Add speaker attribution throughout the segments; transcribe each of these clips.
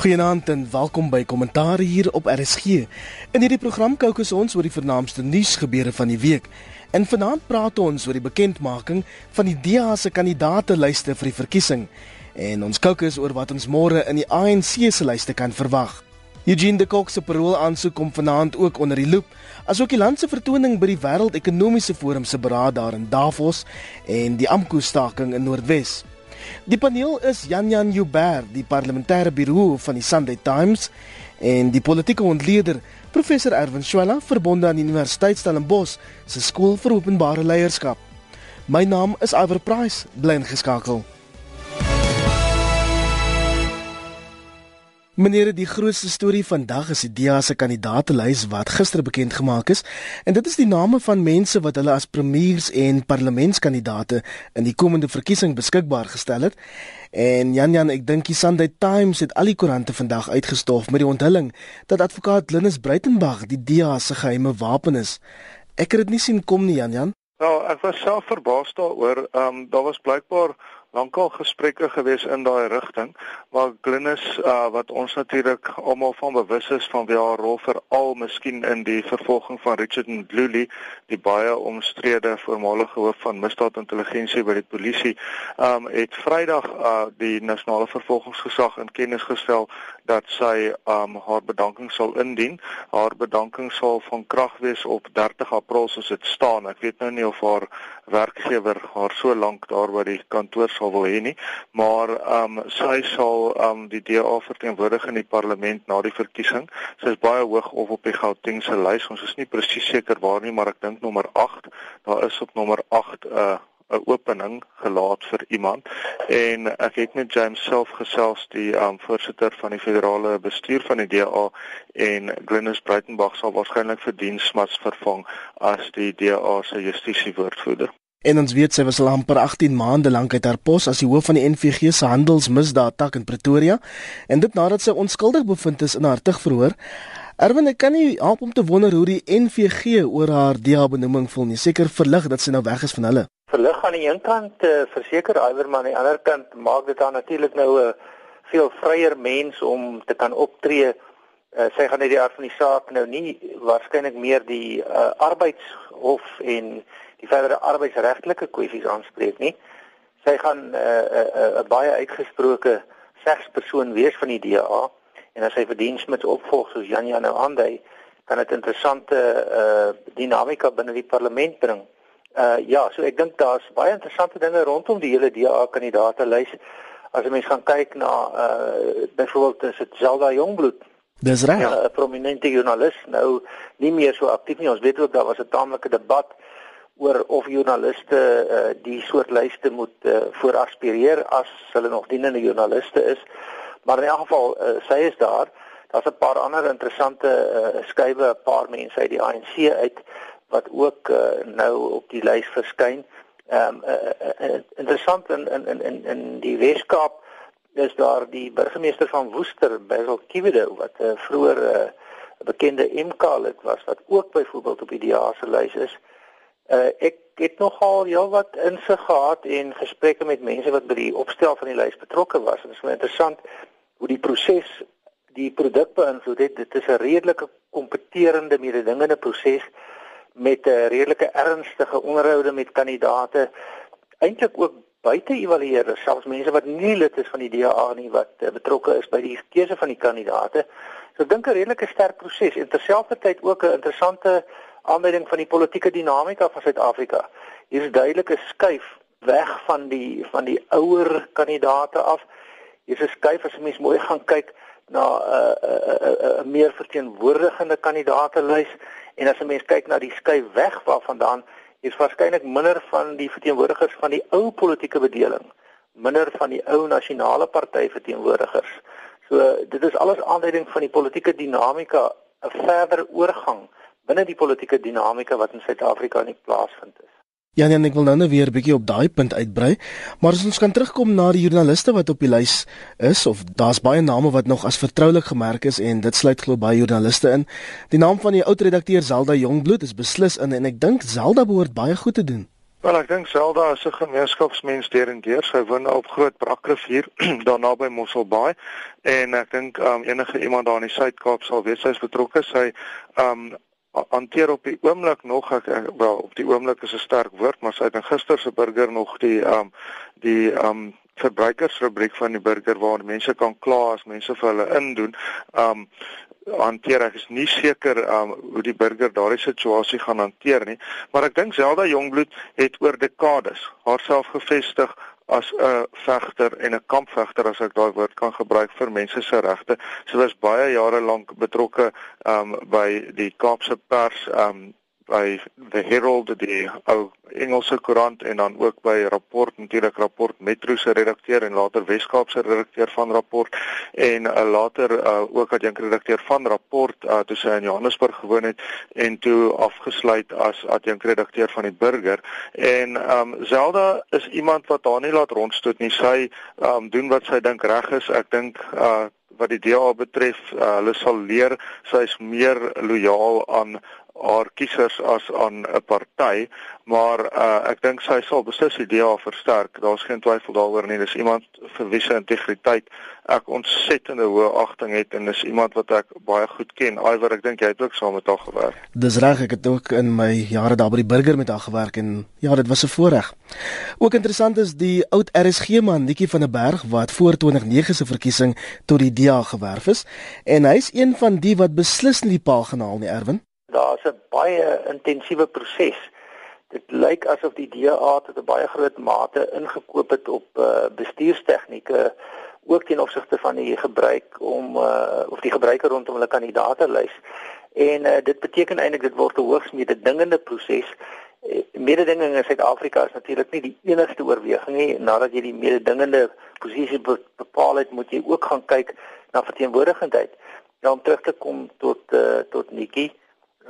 Speaker 1: Goeienaand en welkom by Kommentaar hier op RSG. In hierdie program kookus ons oor die vernaamste nuusgebeure van die week. En vanaand praat ons oor die bekendmaking van die DA se kandidaatelyste vir die verkiesing. En ons kookus oor wat ons môre in die ANC se lyste kan verwag. Eugene de Kock se parol aansoek kom vanaand ook onder die loop, asook die land se vertoning by die Wêreldekonomiese Forum se beraad daar in Davos en die AMKU staking in Noordwes. Die paneel is Jan Jan Joubert, die parlementêre birou van die Sunday Times en die politieke ontleder professor Erwin Swela verbonde aan die Universiteit Stellenbosch se skool vir openbare leierskap. My naam is Iver Price, bly ingeskakel. Meneer, die grootste storie vandag is die DEA se kandidaatelys wat gister bekend gemaak is en dit is die name van mense wat hulle as premiers en parlementskandidate in die komende verkiesing beskikbaar gestel het. En Jan Jan, ek dink die Sunday Times het al die koerante vandag uitgestof met die onthulling dat advokaat Linus Breitenberg die DEA se geheime wapen is. Ek het dit nie sien kom nie, Jan Jan.
Speaker 2: Nou, ek was self verbaas daaroor. Ehm um, daar was blykbaar lankal gesprekke gewees in daai rigting waar Glynis uh, wat ons natuurlik almal van bewus is van wie haar rol veral miskien in die vervolging van Richard Mdluli die baie omstrede voormalige hoof van misdaadintelligensie by die polisie um het Vrydag uh, die nasionale vervolgingsgesag in kennis gestel dat sy um haar bedanking sal indien haar bedanking sal van krag wees op 30 April soos dit staan ek weet nou nie of haar werkgewer haar so lank daar by die kantoor sal wil hê nie, maar um, sy sal um, die DA verteenwoordig in die parlement na die verkiesing. Sy is baie hoog op op die Gautengse lys. Ons is nie presies seker waar nie, maar ek dink nommer 8. Daar is op nommer 8 'n uh, 'n opening gelaat vir iemand en ek het met James self gesels die um, voorsitter van die federale bestuur van die DA en Glenys Breitenberg sal waarskynlik vir diensmats vervang as die DA se justisie woordvoerder.
Speaker 1: En ons weet sy was al amper 18 maande lank uit haar pos as die hoof van die NVG se handelsmisdaadtak in Pretoria en dit nadat sy onskuldig bevind is in haar tugverhoor. Erwin, ek kan nie help om te wonder hoe die NVG oor haar DA benoeming voel nie. Seker verlig dat sy nou weg is van hulle.
Speaker 3: Verlig aan die een kant uh, verseker Iwer maar aan die ander kant maak dit dan natuurlik nou 'n veel vryer mens om te kan optree. Uh, sy gaan net die aard van die saak nou nie waarskynlik meer die uh, arbeidshof en die verdere arbeidsregtelike kwessies aanspreek nie. Sy gaan 'n uh, 'n uh, uh, baie uitgesproke segspersoon wees van die DA en as sy verdiens met opvolg soos Jan Jan nou aandui, kan dit interessante uh, dinamika binne die parlement bring. Uh ja, so ek dink daar's baie interessante dinge rondom die hele DA kandidaate lys. As jy mens gaan kyk na uh byvoorbeeld is dit Zelda Jongbloed.
Speaker 1: Dis reg.
Speaker 3: Ja, 'n prominente joernalis nou nie meer so aktief nie. Ons weet ook daar was 'n taamlike debat oor of joernaliste uh, die soort lyste moet uh, vooraspireer as hulle nog dienende joernaliste is. Maar in elk geval uh, sy is daar. Daar's 'n paar ander interessante uh, skuwe, 'n paar mense uit die ANC uit wat ook uh, nou op die lys verskyn. Ehm um, uh, uh, interessant in in in in die Weskaap is daar die burgemeester van Woester, Basil Kiewede wat 'n uh, vroeër uh, bekende MK lid was wat ook byvoorbeeld op die DA se lys is. Uh, ek het nogal ja wat insig gehad en gesprekke met mense wat by die opstel van die lys betrokke was. Dit is baie interessant hoe die proses die produk beïnvloed het. Dit is 'n redelike kompeterende mededingende proses met 'n redelike ernstige onderhoude met kandidate. Eintlik ook buite evalueerders, selfs mense wat nie lid is van die DA nie wat uh, betrokke is by die keuse van die kandidate. So ek dink 'n redelike sterk proses en terselfdertyd ook 'n interessante aanleiding van die politieke dinamika van Suid-Afrika. Hier is duidelik 'n skuif weg van die van die ouer kandidate af. Hier is 'n skuif as mens mooi gaan kyk na 'n uh, 'n uh, uh, uh, meer verteenwoordigende kandidaatelys en as jy mens kyk na die skuif weg waarvandaan is waarskynlik minder van die verteenwoordigers van die ou politieke bedeling, minder van die ou nasionale party verteenwoordigers. So dit is alles aanleiding van die politieke dinamika, 'n verder oorgang binne die politieke dinamika wat in Suid-Afrika nie plaasvind is.
Speaker 1: Ja, nee, ek wil nou net weer 'n bietjie op daai punt uitbrei, maar as ons kan terugkom na die joernaliste wat op die lys is of daar's baie name wat nog as vertroulik gemerk is en dit sluit glo baie joernaliste in. Die naam van die oud redakteur Zelda Jongbloed is beslis in en ek dink Zelda behoort baie goed te doen.
Speaker 2: Wel ek dink Zelda is 'n gemeenskapsmens deur en deur. Sy woon op Groot Brakrivier daar naby Mosselbaai en ek dink um, enige iemand daar in die Suid-Kaap sal weet sy is betrokke. Sy um hanteer op die oomblik nog ek, wel op die oomblik is 'n sterk woord, maar sy het gister se burger nog die um die um verbruikersrubriek van die burger waar mense kan kla as mense vir hulle indoen. Um hanteer ek is nie seker um hoe die burger daardie situasie gaan hanteer nie, maar ek dink Zelda Jongbloed het oor dekades haarself gevestig as 'n vegter en 'n kampvegter as ek daai woord kan gebruik vir mense se regte. Sy was baie jare lank betrokke um by die Kaapse pers um by The Herald die ou Engelse koerant en dan ook by Rapport natuurlik Rapport Metro se redakteur en later Weskaapse redakteur van Rapport. En uh, later uh, ook as adjunkredakteur van Rapport uh, toe sy in Johannesburg gewoon het en toe afgesluit as adjunkredakteur van die Burger. En um, Zelda is iemand wat haar nie laat rondstoot nie. Sy um, doen wat sy dink reg is. Ek dink uh, wat die DA betref, uh, hulle sal leer sy is meer lojaal aan haar kiesers as aan 'n party, maar uh, ek dink sy sal beslis die DA versterk. Daar's geen twyfel daaroor nie. Dis iemand vir wie se integriteit ek ontsettende hoë agting het en dis iemand wat ek baie goed ken. Iwer, ek dink jy het ook saam met haar gewerk.
Speaker 1: Dis reg, ek het ook in my jare daar by die burger met haar gewerk en ja, dit was 'n voorreg. Ook interessant is die oud RSG man Nikki van der Berg wat voor 2009 se verkiesing tot die DA gewerf is en hy's een van die wat beslis nie die paal genaal nie, Erwin
Speaker 3: daar's 'n baie intensiewe proses. Dit lyk asof die DA tot 'n baie groot mate ingekoop het op uh, bestuurstegnieke ook ten opsigte van die gebruik om uh, of die gebruike rondom hulle kandidaatelys. En uh, dit beteken eintlik dit word 'n hoogs mededingende proses. Mededinging in Suid-Afrika is natuurlik nie die enigste oorweging nie. Nadat jy die mededingende posisie bepaal het, moet jy ook gaan kyk na verteenwoordigendheid. Nou om terug te kom tot uh, tot Nikki.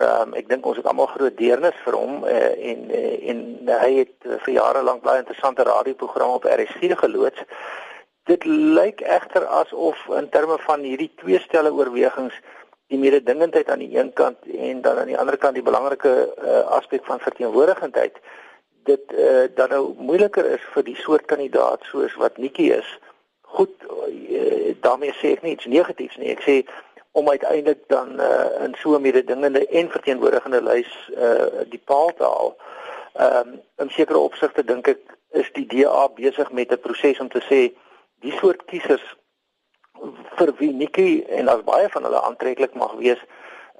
Speaker 3: Um, ek dink ons het almal groot deernis vir hom uh, en uh, en hy het vir jare lank baie interessante radioprogramme op RSG geloods. Dit lyk egter asof in terme van hierdie twee stelle oorwegings die mededingendheid aan die een kant en dan aan die ander kant die belangrike uh, aspek van verteenwoordigendheid dit uh, dan nou moeiliker is vir die soort kandidaat soos wat Nikki is. Goed, uh, daarmee sê ek nie iets negatiefs nie. Ek sê om uiteindelik dan uh, in so 'n mededingende en verteenwoordigende lys uh, die paal te haal. Ehm um, in sekere opsigte dink ek is die DA besig met 'n proses om te sê die soort kiesers vir wie Nikki en as baie van hulle aantreklik mag wees,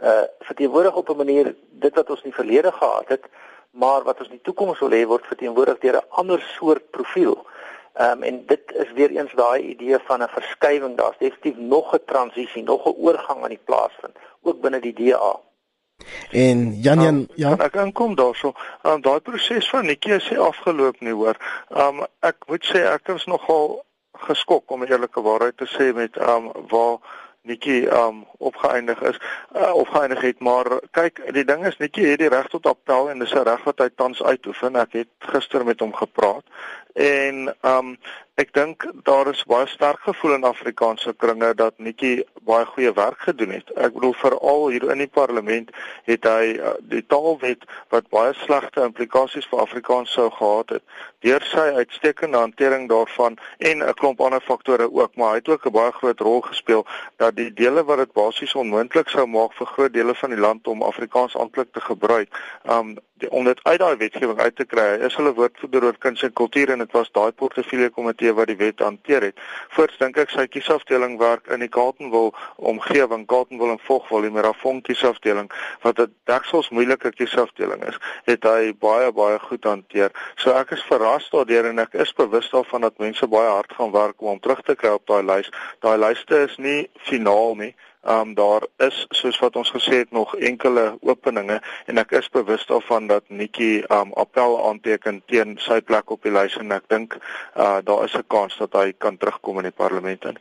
Speaker 3: uh verteenwoordig op 'n manier dit wat ons in die verlede gehad het, maar wat ons in die toekoms wil hê word verteenwoordig deur 'n ander soort profiel. Ehm um, en dit is weer eens daai idee van 'n verskywing. Daar's definitief nog 'n transisie, nog 'n oorgang aan die plaas vind, ook binne die DA.
Speaker 1: En Jan Jan, um, ja,
Speaker 2: ek kan kom daarso. Ehm um, daai proses van Nikkie is afgeloop nie hoor. Ehm um, ek moet sê ek was nogal geskok om eerlike waarheid te sê met ehm um, waar Nikki um opgeëindig is uh, opgeëindig het maar kyk die ding is Nikki het die reg tot appel en dis 'n reg wat hy tans uitoefen. Ek het gister met hom gepraat en um ek dink daar is baie sterk gevoel in Afrikaanse kringe dat Nikki baie goeie werk gedoen het. Ek bedoel veral hier in die parlement het hy uh, die taalwet wat baie slegte implikasies vir Afrikaans sou gehad het deur sy uitstekende hantering daarvan en 'n klomp ander faktore ook maar hy het ook 'n baie groot rol gespeel dat die dele wat dit basies onmoontlik sou maak vir groot dele van die land om Afrikaans amptelik te gebruik um die, om dit uit daai wetgewing uit te kry is hulle woordvoerder oor kuns en kultuur en dit was daai portefeulje komitee wat die wet hanteer het. Voorts dink ek sy kiesafdeling werk in die Kaapstadwil omgewing, Kaapstadwil en Vogwel, die Merafong kiesafdeling wat 'n deksels moeilike kiesafdeling is, het hy baie baie goed hanteer. So ek is verras daardeur en ek is bewus daarvan dat mense baie hard gaan werk om hom terug te kry op daai lys. Daai lyste is nie finaal nie. Ehm um, daar is soos wat ons gesê het nog enkele openinge en ek is bewus daarvan dat Nikki ehm um, appel aanteken teen sy plek op die lys en ek dink uh daar is 'n kans dat hy kan terugkom in die parlement in.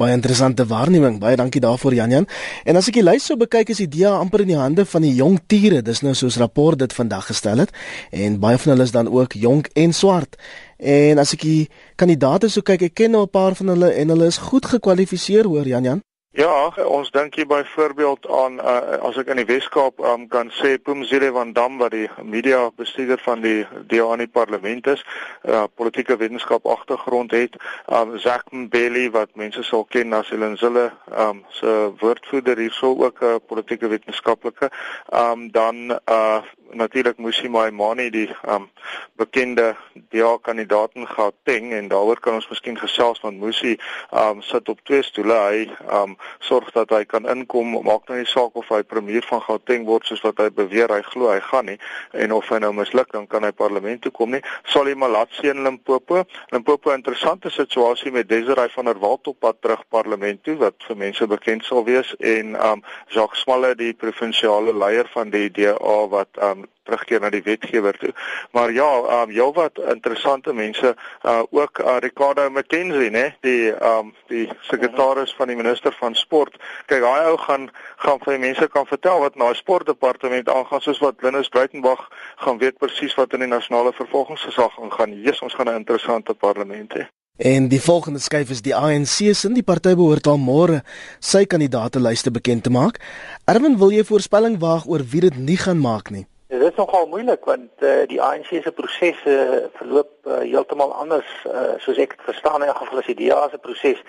Speaker 1: Baie interessante waarneming. Baie dankie daarvoor Janjan. En as ek die lys so bekyk is die DA amper in die hande van die jong tiere. Dis nou soos rapport dit vandag gestel het en baie van hulle is dan ook jonk en swart. En as ek die kandidaate so kyk, ek ken nou 'n paar van hulle en hulle is goed gekwalifiseer hoor Janjan.
Speaker 2: Ja, ons dink hier byvoorbeeld aan uh, as ek in die Weskaap um, kan sê Pumzile van Dam wat die media bestuurder van die DA in die parlement is, uh, politieke wetenskap agtergrond het, um, Zack Mbele wat mense sal ken as Elinzille um, se woordvoerder hierso ook 'n uh, politieke wetenskaplike, um, dan uh, natuurlik Musi Maimane die um bekende DA kandidaat in Gauteng en daaroor kan ons miskien gesels want Musi um sit op twee stoele. Hy um sorg dat hy kan inkom. Maak nou nie saak of hy premier van Gauteng word soos wat hy beweer. Hy glo hy gaan nie. En of hy nou misluk dan kan hy parlement toe kom nie. Sal hy Malatsi in Limpopo. Limpopo interessante situasie met Desiree van der Walt op pad terug parlement toe wat vir mense bekend sal wees. En um Jacques Smalle die provinsiale leier van die DA wat um terugkeer na die wetgewer toe. Maar ja, um heelwat interessante mense uh ook uh, Ricardo McKenzie, né, die um die sekretaris van die minister van sport. Kyk, daai ou gaan gaan vir mense kan vertel wat na die sportdepartement aangaan soos wat Linus Breitenberg gaan weet presies wat in die nasionale vervolgingsgesag aangaan. Jesus, ons gaan 'n interessante parlement hê.
Speaker 1: En die volgende skuif is die ANC se. Die party behoort al môre sy kandidaatelyste bekend te maak. Erwin, wil jy voorspelling waag oor wie dit nie gaan maak nie?
Speaker 3: Dit is nogal moeilik want uh, die ANC se prosesse uh, verloop uh, heeltemal anders uh, soos ek verstaan in geval as die DA se proses.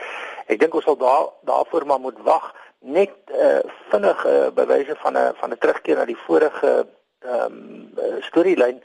Speaker 3: Ek dink ons sal daar daarvoor maar moet wag net uh, vinnig uh, bewyse van 'n van 'n terugkeer na die vorige ehm um, storielyn.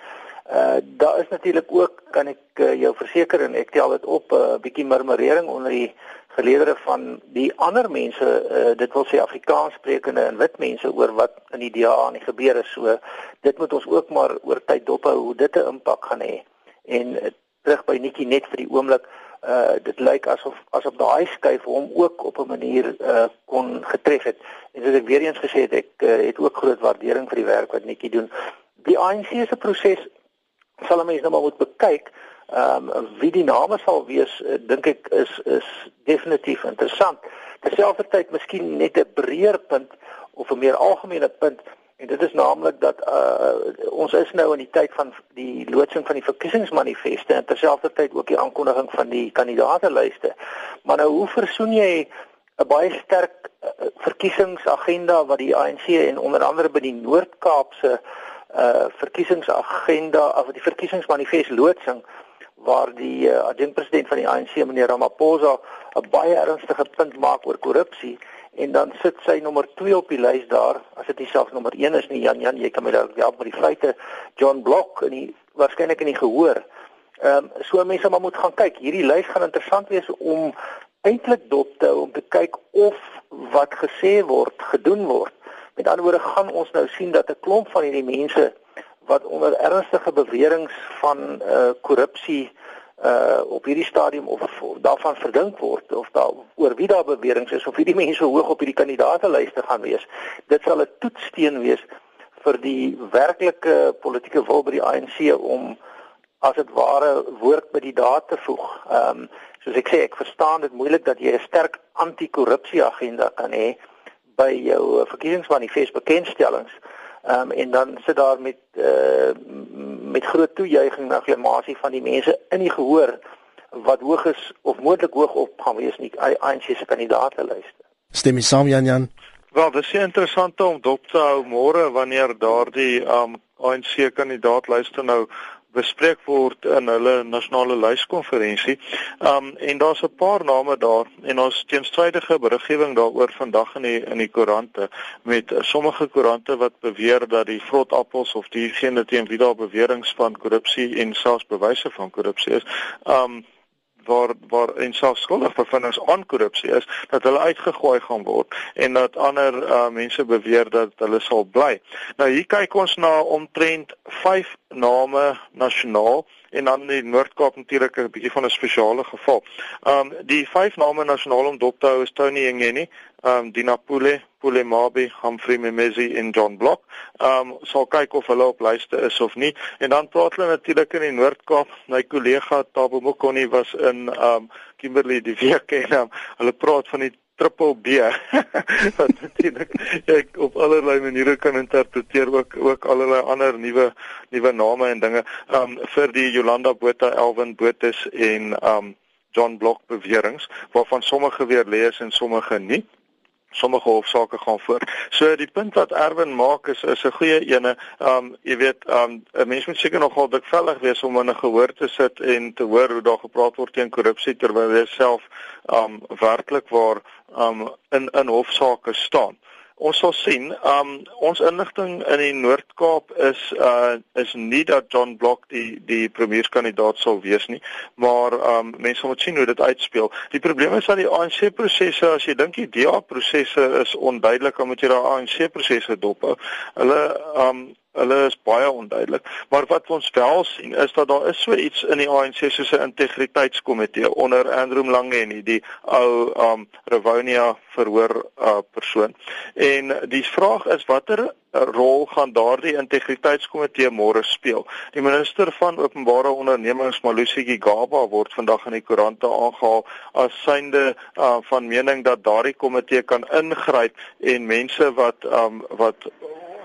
Speaker 3: Uh, daar is natuurlik ook kan ek uh, jou verseker en ek tel dit op 'n uh, bietjie murmurering onder die geleedere van die ander mense uh, dit wil sê Afrikaanssprekende en wit mense oor wat in die DA aan die gebeur is. So dit moet ons ook maar oor tyd dophou hoe dit 'n impak gaan hê. En uh, terug by Nikki net vir die oomblik uh dit lyk asof asof daai skuif hom ook op 'n manier uh kon getref het. En soos ek weer eens gesê het ek uh, het ook groot waardering vir die werk wat Nikki doen. Die ANC se proses sal mense nou maar moet bekyk ehm um, wie die name sal wees uh, dink ek is is definitief interessant. Terselfdertyd miskien net 'n breër punt of 'n meer algemene punt en dit is naamlik dat uh, ons is nou in die tyd van die loodsing van die verkiesingsmanifeste en terselfdertyd ook die aankondiging van die kandidaatelyste. Maar nou hoe versoen jy 'n baie sterk uh, verkiesingsagenda wat die ANC en onder andere by die Noord-Kaapse uh verkiesingsagenda of die verkiesingsmanifest loodsing waar die uh, adjunkpresident van die ANC meneer Ramaphosa 'n baie ernstige punt maak oor korrupsie en dan sit sy nommer 2 op die lys daar as dit nie selfs nommer 1 is nie Jan Jan jy kan my dalk help met die feite John Block en die waarskynlik in die gehoor. Ehm um, so mense maar moet gaan kyk. Hierdie lys gaan interessant wees om eintlik dop te hou om te kyk of wat gesê word gedoen word. Met ander woorde gaan ons nou sien dat 'n klomp van hierdie mense wat onder ernstige beweringe van uh korrupsie uh op hierdie stadium of, of daarvan verdink word of daar oor wie daar beweringe is of hierdie mense hoog op hierdie kandidaatelyste gaan wees. Dit sal 'n toetssteen wees vir die werklike politieke wil by die ANC om as dit ware woord by die daad te voeg. Ehm um, soos ek sê, ek verstaan dit moeilik dat jy 'n sterk anti-korrupsie agenda kan hê by jou verkiesingsmanifest bekendstellings. Ehm um, en dan sit daar met uh met groot toejuiging en akklamasie van die mense in die gehoor wat hoog is of moontlik hoog op gaan wees nie ANC se kandidaatelyste.
Speaker 1: Stem jy saam Jan Jan?
Speaker 2: Wel, dit is interessant om dop te hou môre wanneer daardie um ANC kandidaatlyste nou bespreek word in hulle nasionale lyskonferensie. Um en daar's 'n paar name daar en ons teenstrydige beriggewing daaroor vandag in die in die koerante met sommige koerante wat beweer dat die vrotappels of diegene teen wie daar beweringe van korrupsie en selfs bewyse van korrupsie is, um waar waar en selfs skuldig bevindings aan korrupsie is dat hulle uitgegooi gaan word en dat ander uh, mense beweer dat hulle sal bly. Nou hier kyk ons na omtrent 5 name nasionaal en dan die Noord-Kaap natuurlik 'n bietjie van 'n spesiale geval. Um die vyf name nasionaal om dop te hou is Tony Ngeni, um Dinapule, Pule Mabi, Humphrey Memezi en John Block. Um sal kyk of hulle op lyste is of nie. En dan praat hulle natuurlik in die Noord-Kaap. My kollega Tabo Mokoni was in um Kimberley die week en um, hulle praat van die triple B. Wat natuurlik ek op allerlei maniere kan interpreteer ook ook allerlei ander nuwe nuwe name en dinge. Um vir die Jolanda Botha Elwin Botus en um John Block beweringe waarvan sommige weer lees en sommige nie sommige hofsaake gaan voort. So die punt wat Erwin maak is is 'n goeie ene. Um jy weet um 'n mens moet seker nogal dikwellig wees om in 'n gehoor te sit en te hoor hoe daar gepraat word teen korrupsie terwyl jy self um werklik waar um in in hofsaake staan. Ons sal sien, um ons inligting in die Noord-Kaap is uh is nie dat John Block die die premierskandidaat sal wees nie, maar um mense moet sien hoe dit uitspeel. Die probleem is dat die ANC prosesse, as jy dink die DA prosesse is onduidelik, dan moet jy daai ANC prosesse dop hou. Hulle um Hulle is baie onduidelik, maar wat ons wel sien is dat daar is so iets in die ANC soos 'n integriteitskomitee onder Andrew Mlangeni en die ou um Revonia verhoor uh, persoon. En die vraag is watter rol gaan daardie integriteitskomitee môre speel? Die minister van openbare ondernemings Malusi Gigaba word vandag in die koerante aangehaal as synde uh, van mening dat daardie komitee kan ingryp en mense wat um, wat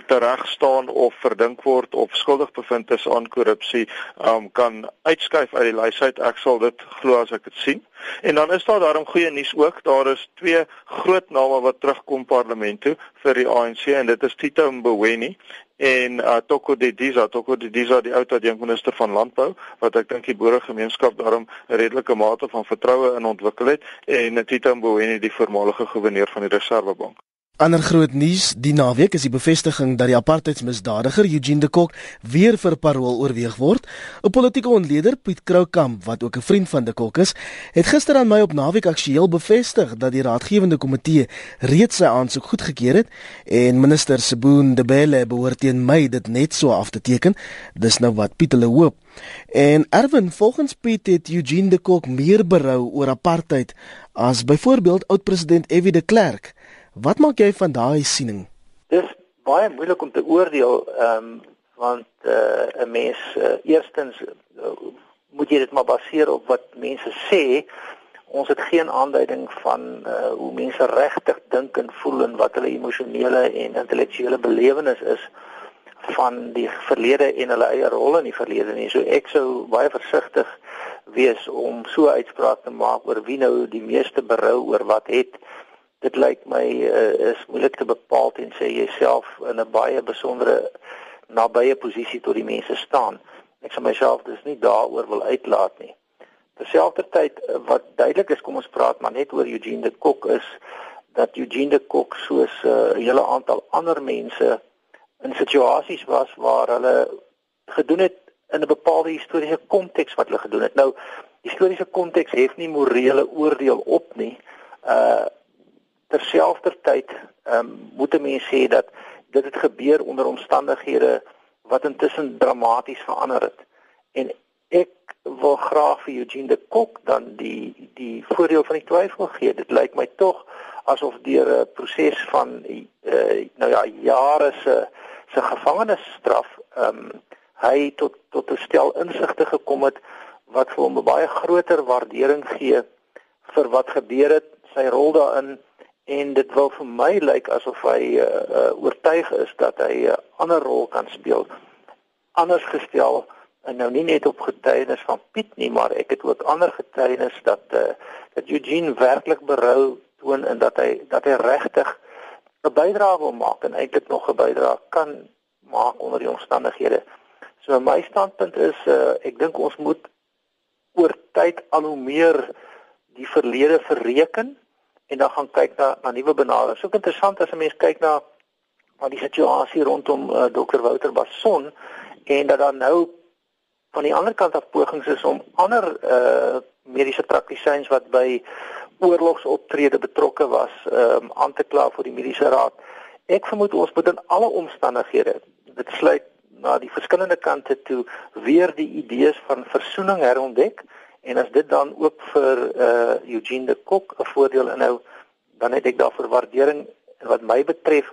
Speaker 2: tereg staan of verdink word of skuldig bevind is aan korrupsie, um, kan uitskuif uit die lys uit. Ek sal dit glo as ek dit sien. En dan is daar daarom goeie nuus ook. Daar is twee groot name wat terugkom parlement toe vir die ANC en dit is Tito Mboweni en uh, Toko Didiza, Toko Didiza die ou tadjienkminister van landbou wat ek dink die boeregemeenskap daarom 'n redelike mate van vertroue in ontwikkel het en Tito Mboweni die voormalige goewerneur van die Reserwebank.
Speaker 1: Ander groot nuus die naweek is die bevestiging dat die apartheidsmisdadiger Eugene de Kok weer vir parol oorweeg word. 'n Politieke ontleder, Piet Kroukamp, wat ook 'n vriend van de Kok is, het gister aan my op naweek aksueel bevestig dat die raadgewende komitee reeds sy aansoek goedgekeur het en minister Seboon Debele behoort teen my dit net so af te teken. Dis nou wat Piet hulle hoop. En Erwin, volgens Piet het Eugene de Kok meer berou oor apartheid as byvoorbeeld oud-president F.W. de Klerk. Wat maak jy van daai siening?
Speaker 3: Dis baie moeilik om te oordeel, ehm um, want uh, 'n mens uh, eerstens uh, moet jy dit maar baseer op wat mense sê. Ons het geen aanduiding van uh, hoe mense regtig dink en voel en wat hulle emosionele en intellektuele belewenis is van die verlede en hulle eie rol in die verlede nie. So ek sou baie versigtig wees om so uitspraak te maak oor wie nou die meeste berou oor wat het dit lyk my uh, is moeilik te bepaal en sê jouself in 'n baie besondere nabye posisie tot die mense staan. Ek sal myself dus nie daaroor wil uitlaat nie. Terselfdertyd eh, wat duidelik is, kom ons praat maar net oor Eugene de Kok is dat Eugene de Kok soos eh, 'n uh, hele aantal ander mense in situasies was waar hulle gedoen het in 'n bepaalde historiese konteks wat hulle gedoen het. Nou, historiese konteks het nie morele oordeel op nie. Uh terselfdertyd ehm um, moet 'n mens sê dat dit het gebeur onder omstandighede wat intussen dramaties verander het. En ek wil graag vir Eugene de Kok dan die die voordeel van die twyfel gee. Dit lyk my tog asof deur 'n proses van uh, nou ja jare se se gevangenisstraf ehm um, hy tot tot 'n stel insigte gekom het wat vir hom 'n baie groter waardering gee vir wat gebeur het, sy rol daarin en dit wil vir my lyk asof hy uh, uh, oortuig is dat hy 'n uh, ander rol kan speel anders gestel en nou nie net op getuienis van Piet nie maar ek het ook ander getuienis dat uh, dat Eugene werklik berou toon en dat hy dat hy regtig 'n bydrae wil maak en eintlik nog 'n bydrae kan maak onder die omstandighede. So my standpunt is uh, ek dink ons moet oor tyd al hoe meer die verlede verreken en dan gaan kyk na na nuwe benaderings. Ook interessant as 'n mens kyk na na die situasie rondom uh, eh, Dr Wouter Basson en dat daar nou van die ander kant af pogings is om ander uh mediese praktisyns wat by oorlogsoptrede betrokke was, um aan te kla vir die mediese raad. Ek vermoed ons moet in alle omstandighede dit sluit na die verskillende kante toe weer die idees van versoening herontdek En as dit dan ook vir uh Eugene de Kok 'n voordeel inhou, dan het ek daarvoor waardering en wat my betref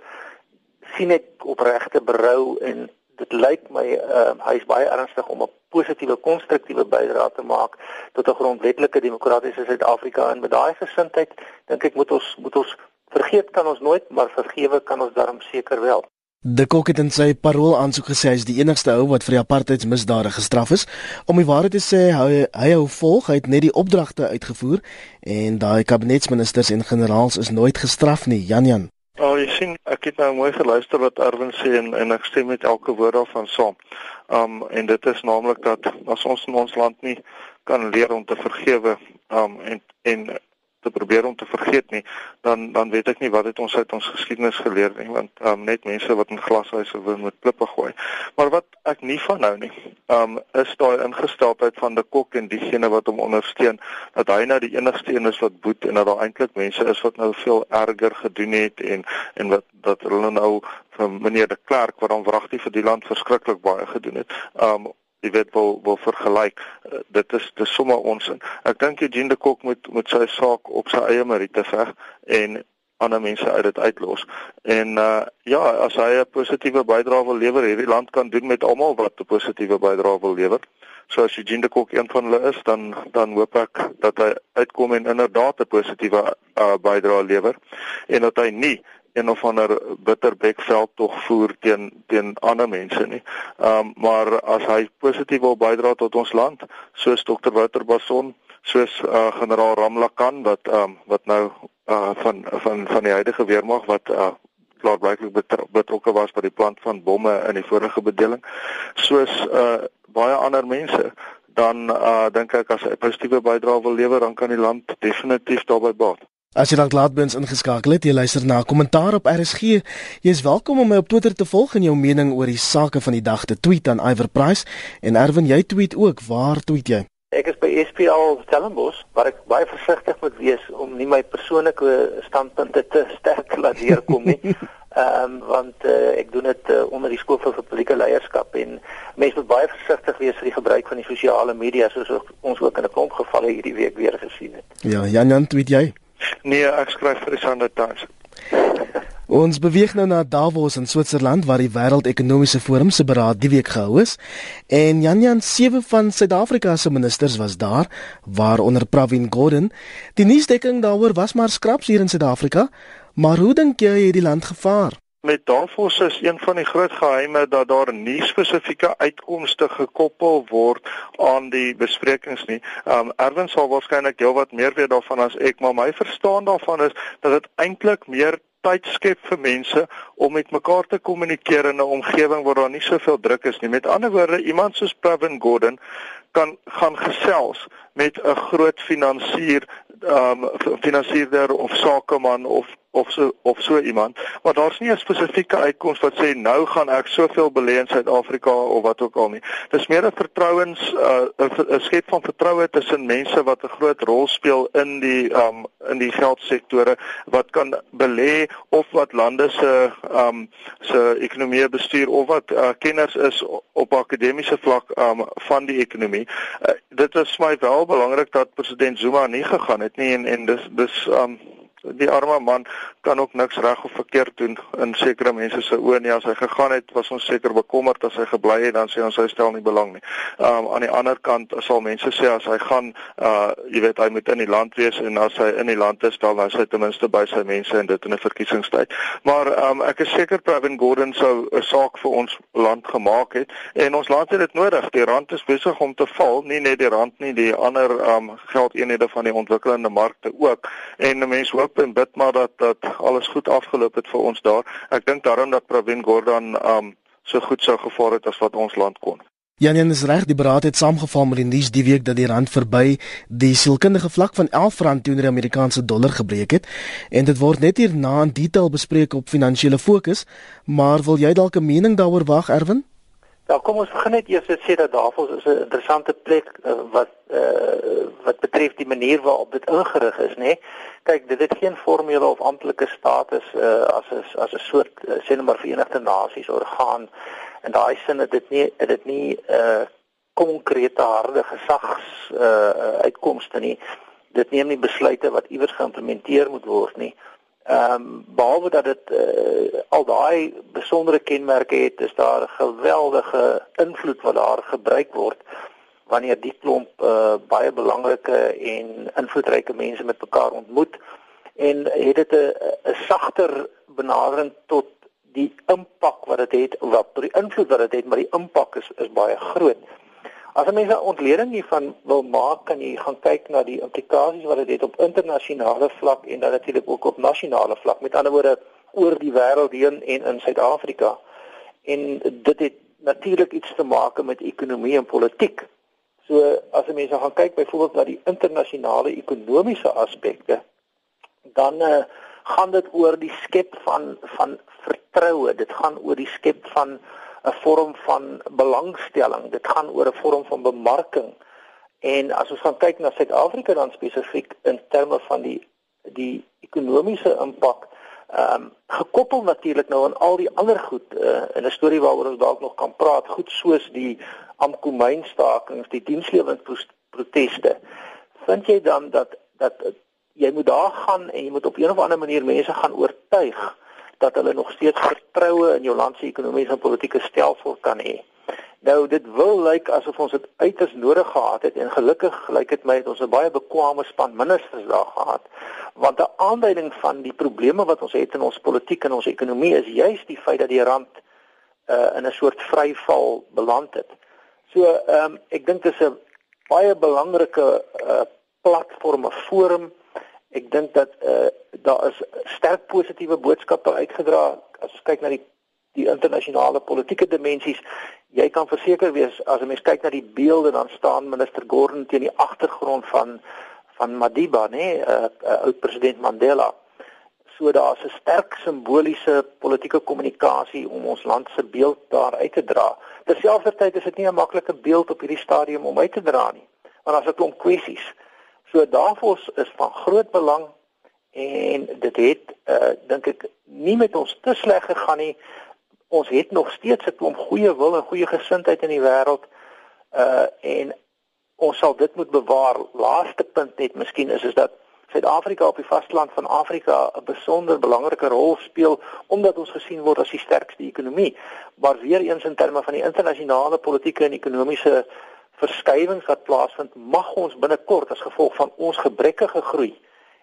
Speaker 3: sien ek opregte berou en dit lyk my uh hy is baie ernstig om 'n positiewe konstruktiewe bydrae te maak tot 'n grondwetlike demokratiese Suid-Afrika. En met daai gesindheid dink ek moet ons moet ons vergeet kan ons nooit maar vergewe kan ons darm seker wel
Speaker 1: De Kok het in sy parol aansoek gesê hy is die enigste ou wat vir die apartheidsmisdade gestraf is. Om die waarheid te sê, hy hy hou volg, hy het net die opdragte uitgevoer en daai kabinetsministers en generaals is nooit gestraf nie. Jan Jan.
Speaker 2: Nou, jy sien, ek het nou mooi geluister wat Erwin sê en en ek stem met elke woord daarvan saam. Um en dit is naamlik dat as ons in ons land nie kan leer om te vergewe um en en te probeer om te vergeet nie, dan dan weet ek nie wat het ons uit ons geskiedenis geleer nie, want um, net mense wat in glashuise woon met klippe gooi. Maar wat ek nie van nou nie, um, is daai ingesteldheid van die kok en diegene wat hom ondersteun dat hy nou die enigste een is wat boet en dat daar eintlik mense is wat nou veel erger gedoen het en en wat dat hulle nou van meneer de Klerk wat hom wragtig vir die land verskriklik baie gedoen het. Um jy weet wil wil vergelyk. Uh, dit is dis sommer ons in ek dink Eugene de Kok moet moet sy saak op sy eie meriete veg en ander mense uit dit uitlos. En uh, ja as hy 'n positiewe bydrae wil lewer hierdie land kan doen met almal wat 'n positiewe bydrae wil lewer so as Eugene de Kok een van hulle is dan dan hoop ek dat hy uitkom en inderdaad 'n positiewe uh, bydrae lewer en dat hy nie een of ander bitterbekveld tog voer teen teen ander mense nie. Ehm um, maar as hy positief wil bydra tot ons land, soos Dr. Wouter Bason, soos uh, generaal Ramlakan wat ehm um, wat nou uh, van van van die huidige weermag wat uh, klaarblyklik betrokke was by die plant van bomme in die vorige bedeling, soos uh, baie ander mense dan uh, dink ek as 'n positiewe bydrae wil lewer, dan kan die land definitief daarbey baat.
Speaker 1: As jy dalk laat bins ingeskakel het, jy luister na 'n kommentaar op RSG. Jy is welkom om my op Twitter te volg en jou mening oor die sake van die dag te tweet aan Iver Price en Erwin, jy tweet ook. Waar tweet jy?
Speaker 3: Ek is by SPL Stellenbosch, waar ek baie versigtig moet wees om nie my persoonlike standpunte te sterk laat deurkom nie. Ehm um, want uh, ek doen dit uh, onder die skool vir publieke leierskap en mense moet baie versigtig wees vir die gebruik van die sosiale media soos ons ook in 'n klomp gevalle hierdie week weer gesien het.
Speaker 1: Ja, Jan Jan tweet jy?
Speaker 2: Nee, ek skryf vir die Sunday Times.
Speaker 1: Ons beweeg nou na Davos in Switserland waar die Wêreldekonomiese Forum se beraad die week gehou is en Jan Jan sewe van Suid-Afrika se ministers was daar waaronder Pravin Gordhan. Die nuusdekking daaroor was maar skraps hier in Suid-Afrika, maar hoe dink jy het die land gevaar?
Speaker 2: Met Davos is een van die groot geheime dat daar nie spesifieke uitkomste gekoppel word aan die besprekings nie. Um Erwin sal waarskynlik heelwat meer weet daarvan as ek, maar my verstaan daarvan is dat dit eintlik meer tyd skep vir mense om met mekaar te kommunikeer in 'n omgewing waar daar nie soveel druk is nie. Met ander woorde, iemand soos Pravin Gordhan kan gaan gesels met 'n groot finansier, um finansierder of sakeman of of so of so iemand, maar daar's nie 'n spesifieke uitkoms wat sê nou gaan ek soveel belê in Suid-Afrika of wat ook al nie. Dis meer 'n vertrouens uh, 'n uh, skep van vertroue tussen mense wat 'n groot rol speel in die um in die geldsektore wat kan belê of wat lande se um se ekonomie bestuur of wat uh, kenners is op akademiese vlak um van die ekonomie. Uh, dit is my wel belangrik dat president Zuma nie gegaan het nie en en dis dis um die arme man kan ook niks reg of verkeerd doen in sekere mense se oë nie as hy gegaan het was ons seker bekommerd as hy gebly het dan sê ons hy stel nie belang nie. Um aan die ander kant sal mense sê as hy gaan uh jy weet hy moet in die land wees en as hy in die land is dan is hy ten minste by sy mense en dit in 'n verkiesingstyd. Maar um ek is seker Pravin Gordhan sou 'n saak vir ons land gemaak het en ons het dit nodig. Die rand is besig om te val, nie net die rand nie, die ander um geldeenhede van die ontwikkelende markte ook. En mense hoop en bid maar dat dat alles goed afgeloop het vir ons daar. Ek dink daarom dat Pravin Gordhan um so goed sou gevaar het as wat ons land kon.
Speaker 1: Janjan is reg, die beraad het saamgeval met die nuus die week dat die rand verby die sielkundige vlak van 11 rand teenoor die Amerikaanse dollar gebreek het en dit word net hierna in detail bespreek op finansiële fokus, maar wil jy dalk 'n mening daaroor wag, Erwin?
Speaker 3: Ja, kom ons begin net eers met sê dat Davos is 'n interessante plek uh, wat uh, wat betref die manier waarop dit ingerig is, nê. Nee? Kyk, dit het geen formele of amptelike status uh, as 'n as 'n soort uh, sê net maar Verenigde Nasies orgaan. En daai sin het dit nie het dit nie 'n uh, konkrete harde gesags uh, uitkomste nie. Dit neem nie besluite wat iewers geïmplementeer moet word nie. Ehm um, behalwe dat dit uh, al daai besondere kenmerke het, is daar 'n geweldige invloed wat daar gebruik word wanneer die klomp uh, baie belangrike en invloedryke mense met mekaar ontmoet en het dit 'n 'n sagter benadering tot die impak wat dit het, wat die invloed wat dit het, maar die impak is is baie groot. As jy mense ontleding hiervan wil maak, kan jy gaan kyk na die implikasies wat dit het op internasionale vlak en dan natuurlik ook op nasionale vlak. Met ander woorde oor die wêreld heen en in Suid-Afrika. En dit het natuurlik iets te maak met ekonomie en politiek. So as jy mense gaan kyk byvoorbeeld na die internasionale ekonomiese aspekte, dan uh, gaan dit oor die skep van van vertroue. Dit gaan oor die skep van 'n vorm van belangstelling. Dit gaan oor 'n vorm van bemarking. En as ons gaan kyk na Suid-Afrika dan spesifiek in terme van die die ekonomiese impak, ehm um, gekoppel natuurlik nou aan al die ander goed uh, in 'n storie waaroor ons dalk nog kan praat, goed soos die Amkomyn stakings, die diensleweringproteste. Vind jy dan dat dat jy moet daar gaan en jy moet op 'n of ander manier mense gaan oortuig dat hulle nog steeds vertroue in jou land se ekonomiese en politieke stelsel kan hê. Nou dit wil lyk asof ons dit uiters nodig gehad het en gelukkig lyk dit my het ons 'n baie bekwame span ministers daar gehad want 'n aanduiding van die probleme wat ons het in ons politiek en ons ekonomie is juis die feit dat die rand uh, in 'n soort vryval beland het. So ehm um, ek dink dit is 'n baie belangrike uh, platform, 'n forum Ek dink dat uh, daar is sterk positiewe boodskappe uitgedra as ons kyk na die die internasionale politieke dimensies. Jy kan verseker wees as 'n mens kyk na die beelde dan staan minister Gordon teen die agtergrond van van Madiba, nê, nee, uh, uh, oud president Mandela. So daar's 'n sterk simboliese politieke kommunikasie om ons land se beeld daar uit te dra. Terselfdertyd is dit nie 'n maklike beeld op hierdie stadium om uit te dra nie, want daar's 'n klomp kwessies. So daarvoor is van groot belang en dit het uh dink ek nie met ons te sleg gegaan nie. Ons het nog steeds 'n klomp goeie wil en goeie gesindheid in die wêreld. Uh en ons sal dit moet bewaar. Laaste punt net miskien is is dat Suid-Afrika op die vasteland van Afrika 'n besonder belangrike rol speel omdat ons gesien word as die sterkste ekonomie. Maar weer eens in terme van die internasionale politieke en ekonomiese verskywings wat plaasvind, mag ons binnekort as gevolg van ons gebrekkige groei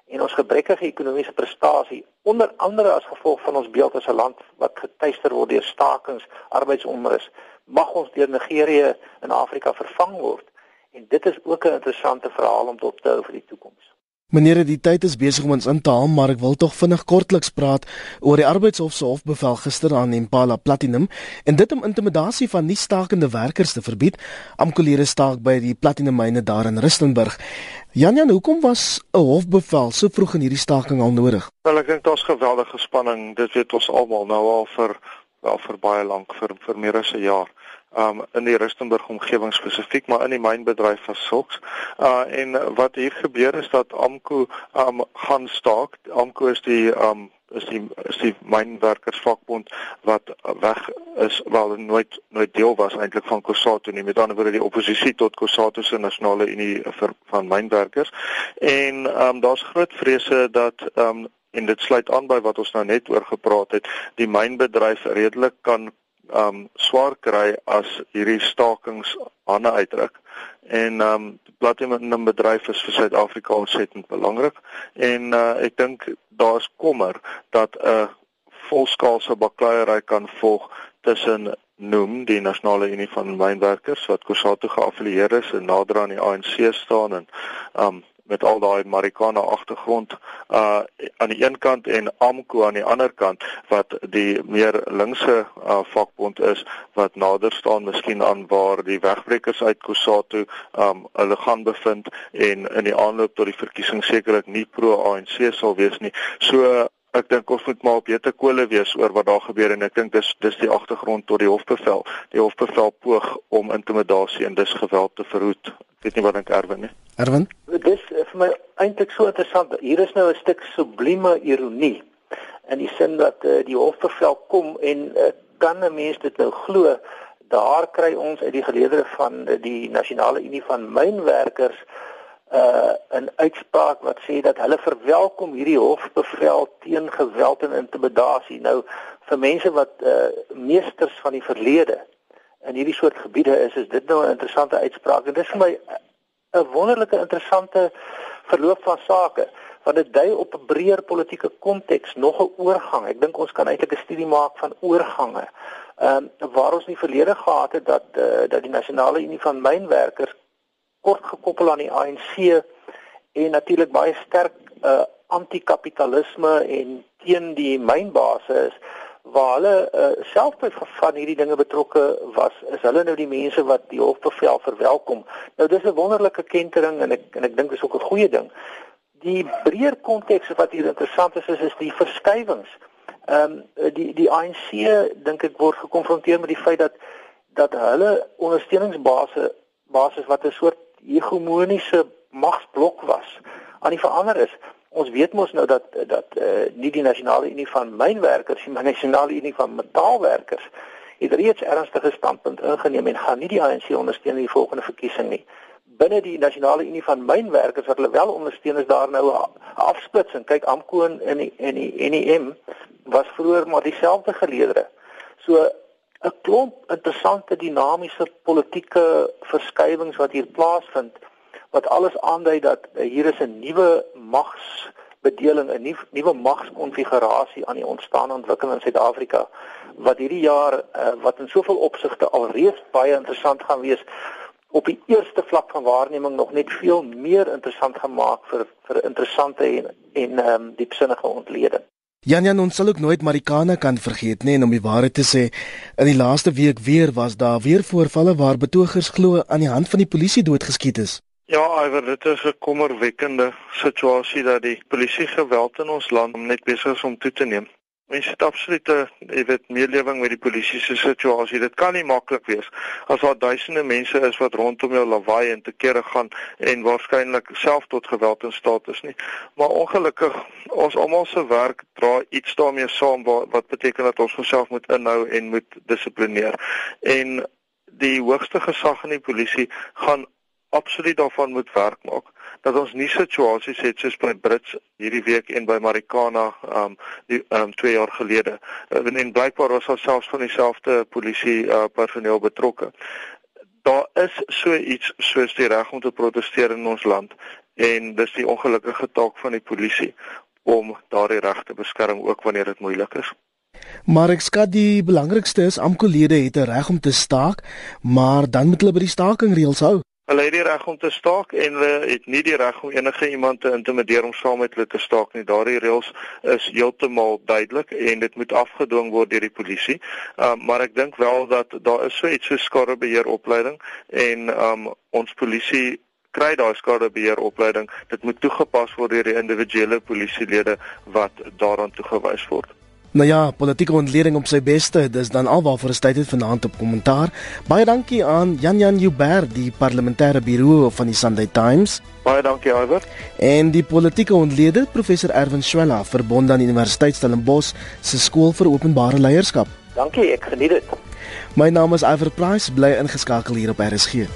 Speaker 3: en ons gebrekkige ekonomiese prestasie, onder andere as gevolg van ons beeld as 'n land wat getuister word deur stakings, arbeidsonrus, mag ons deur Nigerië in Afrika vervang word. En dit is ook 'n interessante verhaal om dop te hou vir die toekoms.
Speaker 1: Meneer, die tyd is besig om ons in te haal, maar ek wil tog vinnig kortliks praat oor die arbeidshof se hofbevel gister aan Impala Platinum en dit om intimidasie van nie stakende werkers te verbied. Amkolere staak by die platinumyne daar in Rustenburg. Jan Jan, hoekom was 'n hofbevel so vroeg in hierdie staking al nodig?
Speaker 2: Wel, ek dink daar's geweldige spanning. Dit weet ons almal nou al vir wel vir baie lank vir vir meer as 'n jaar um in die Rustenburg omgewing spesifiek maar in die mynbedryf as sulks. Uh en wat hier gebeur is dat Amko um gaan staak. Amko is die um is die is die mynwerkersvakbond wat weg is wel nooit nooit deel was eintlik van Kosato nie. Met ander woorde die oppositie tot Kosato se nasionale unie vir van mynwerkers. En um daar's groot vrese dat um en dit sluit aan by wat ons nou net oor gepraat het, die mynbedryf redelik kan um swaar kry as hierdie stakings hande uitdruk. En um platinum bedryf is vir Suid-Afrika ontsettend belangrik en uh, ek dink daar's kommer dat 'n volskaalse bakleierery kan volg tussen noem die nasionale unie van mynwerkers wat Kusatu geaffilieer is en nader aan die ANC staan en um met al daai Marikana agtergrond uh aan die een kant en AMKO aan die ander kant wat die meer linkse uh, vakbond is wat nader staan miskien aan waar die wegbrekers uit Kusatu um hulle gaan bevind en in die aanloop tot die verkiesing sekerlik nie pro ANC sal wees nie. So ek dink ons moet maar op jette kole wees oor wat daar gebeur en ek dink dis dis die agtergrond tot die hofbevel. Die hofbevel poog om intimidasie en dis geweld te verhoed. Ek weet nie wat dink Erwin nie.
Speaker 1: Erwin?
Speaker 3: Dis vir my eintlik so interessant. Hier is nou 'n stuk sublieme ironie in die sin dat uh, die hofbevel kom en uh, kan 'n mens dit nou glo daar kry ons uit die geleedere van die nasionale unie van mynwerkers uh 'n uitspraak wat sê dat hulle verwelkom hierdie hofbevel teen geweld en intimidasie. Nou vir mense wat uh meesters van die verlede in hierdie soort gebiede is, is dit nou 'n interessante uitspraak. En dit is vir my 'n wonderlike interessante verloop van sake. want dit dui op 'n breër politieke konteks, nog 'n oorgang. Ek dink ons kan eintlik 'n studie maak van oorgange. Ehm um, waar ons nie verlede gehad het dat uh, dat die nasionale unie van mynwerkers kort gekoppel aan die ANC en natuurlik baie sterk uh, anti-kapitalisme en teen die mynbase is waar hulle uh, self by van hierdie dinge betrokke was is hulle nou die mense wat die hofbevel verwelkom. Nou dis 'n wonderlike kentering en ek en ek dink dis ook 'n goeie ding. Die breër konteks wat hier interessant is is, is die verskywings ehm um, die die ANC dink ek word gekonfronteer met die feit dat dat hulle ondersteuningsbasis basis wat 'n soort hegemoniese magsblok was aan die verander is ons weet mos nou dat dat uh, nie die nasionale unie van mynwerkers nie, maar die nasionale unie van metaalwerkers het reeds ernstige standpunt ingeneem en gaan nie die ANC ondersteun in die volgende verkiesing nie. Binne die nasionale unie van mynwerkers wat hulle wel ondersteun is daar nou 'n afsplitsing. Kyk AMKO en die en die NEM was vroeër maar dieselfde geleedere. So 'n klomp interessante dinamiese politieke verskywings wat hier plaasvind wat alles aandui dat uh, hier is 'n nuwe magsbedeling, 'n nuwe nuwe magskonfigurasie aan die ontstaan ontwikkeling in Suid-Afrika wat hierdie jaar uh, wat in soveel opsigte alreeds baie interessant gaan wees op die eerste vlak van waarneming nog net veel meer interessant gemaak vir vir interessante en en ehm um, diepsinnige ontleding.
Speaker 1: Jan Jan ons sal ook nooit Marikana kan vergeet nie en om die waarheid te sê in die laaste week weer was daar weer voorvalle waar betogers glo aan die hand van die polisie doodgeskiet is.
Speaker 2: Ja, Iver, dit is 'n kommerwekkende situasie dat die polisie geweld in ons land net besig is om toe te neem. Mense het absoluut 'n, jy weet, meelewing met die polisie se situasie. Dit kan nie maklik wees as daar duisende mense is wat rondom jou lawaai en te kere gaan en waarskynlik self tot geweld in staat is nie. Maar ongelukkig, ons almal se werk dra iets daarmee saam wat, wat beteken dat ons onsself moet inhou en moet dissiplineer. En die hoogste gesag in die polisie gaan absoluut daarvan moet werk maak dat ons nie situasies het soos by Brits hierdie week en by Marikana um die um 2 jaar gelede uh, en blykbaar was daar selfs van dieselfde polisie uh, personeel betrokke. Daar is so iets soos die reg om te proteseer in ons land en dis die ongelukkige taak van die polisie om daardie reg te beskerm ook wanneer dit moeilik is.
Speaker 1: Maar ek skat die belangrikste is AMKO-lede het 'n reg om te staak, maar dan moet hulle by die staking reëls hou.
Speaker 2: Hulle het die reg om te staak en hulle het nie die reg om enige iemand te intimideer om saam met hulle te staak nie. Daardie reëls is heeltemal duidelik en dit moet afgedwing word deur die polisie. Um, maar ek dink wel dat daar is so iets so skadebeheeropleiding en um, ons polisie kry daai skadebeheeropleiding. Dit moet toegepas word deur die individuele polisielede wat daaraan toegewys word.
Speaker 1: Nou ja, politieke ontleding op sy beste. Dis dan alwaarvoor is tyd het vanaand op kommentaar. Baie dankie aan Jan Jan Jubber, die parlementêre birou van die Sunday Times.
Speaker 2: Baie dankie, Iver.
Speaker 1: En die politieke ontleder, professor Erwin Swela, verbonde aan Universiteit Stellenbosch se skool vir openbare leierskap.
Speaker 3: Dankie, ek geniet dit.
Speaker 1: My naam is Iver Price, bly ingeskakel hier op RSG.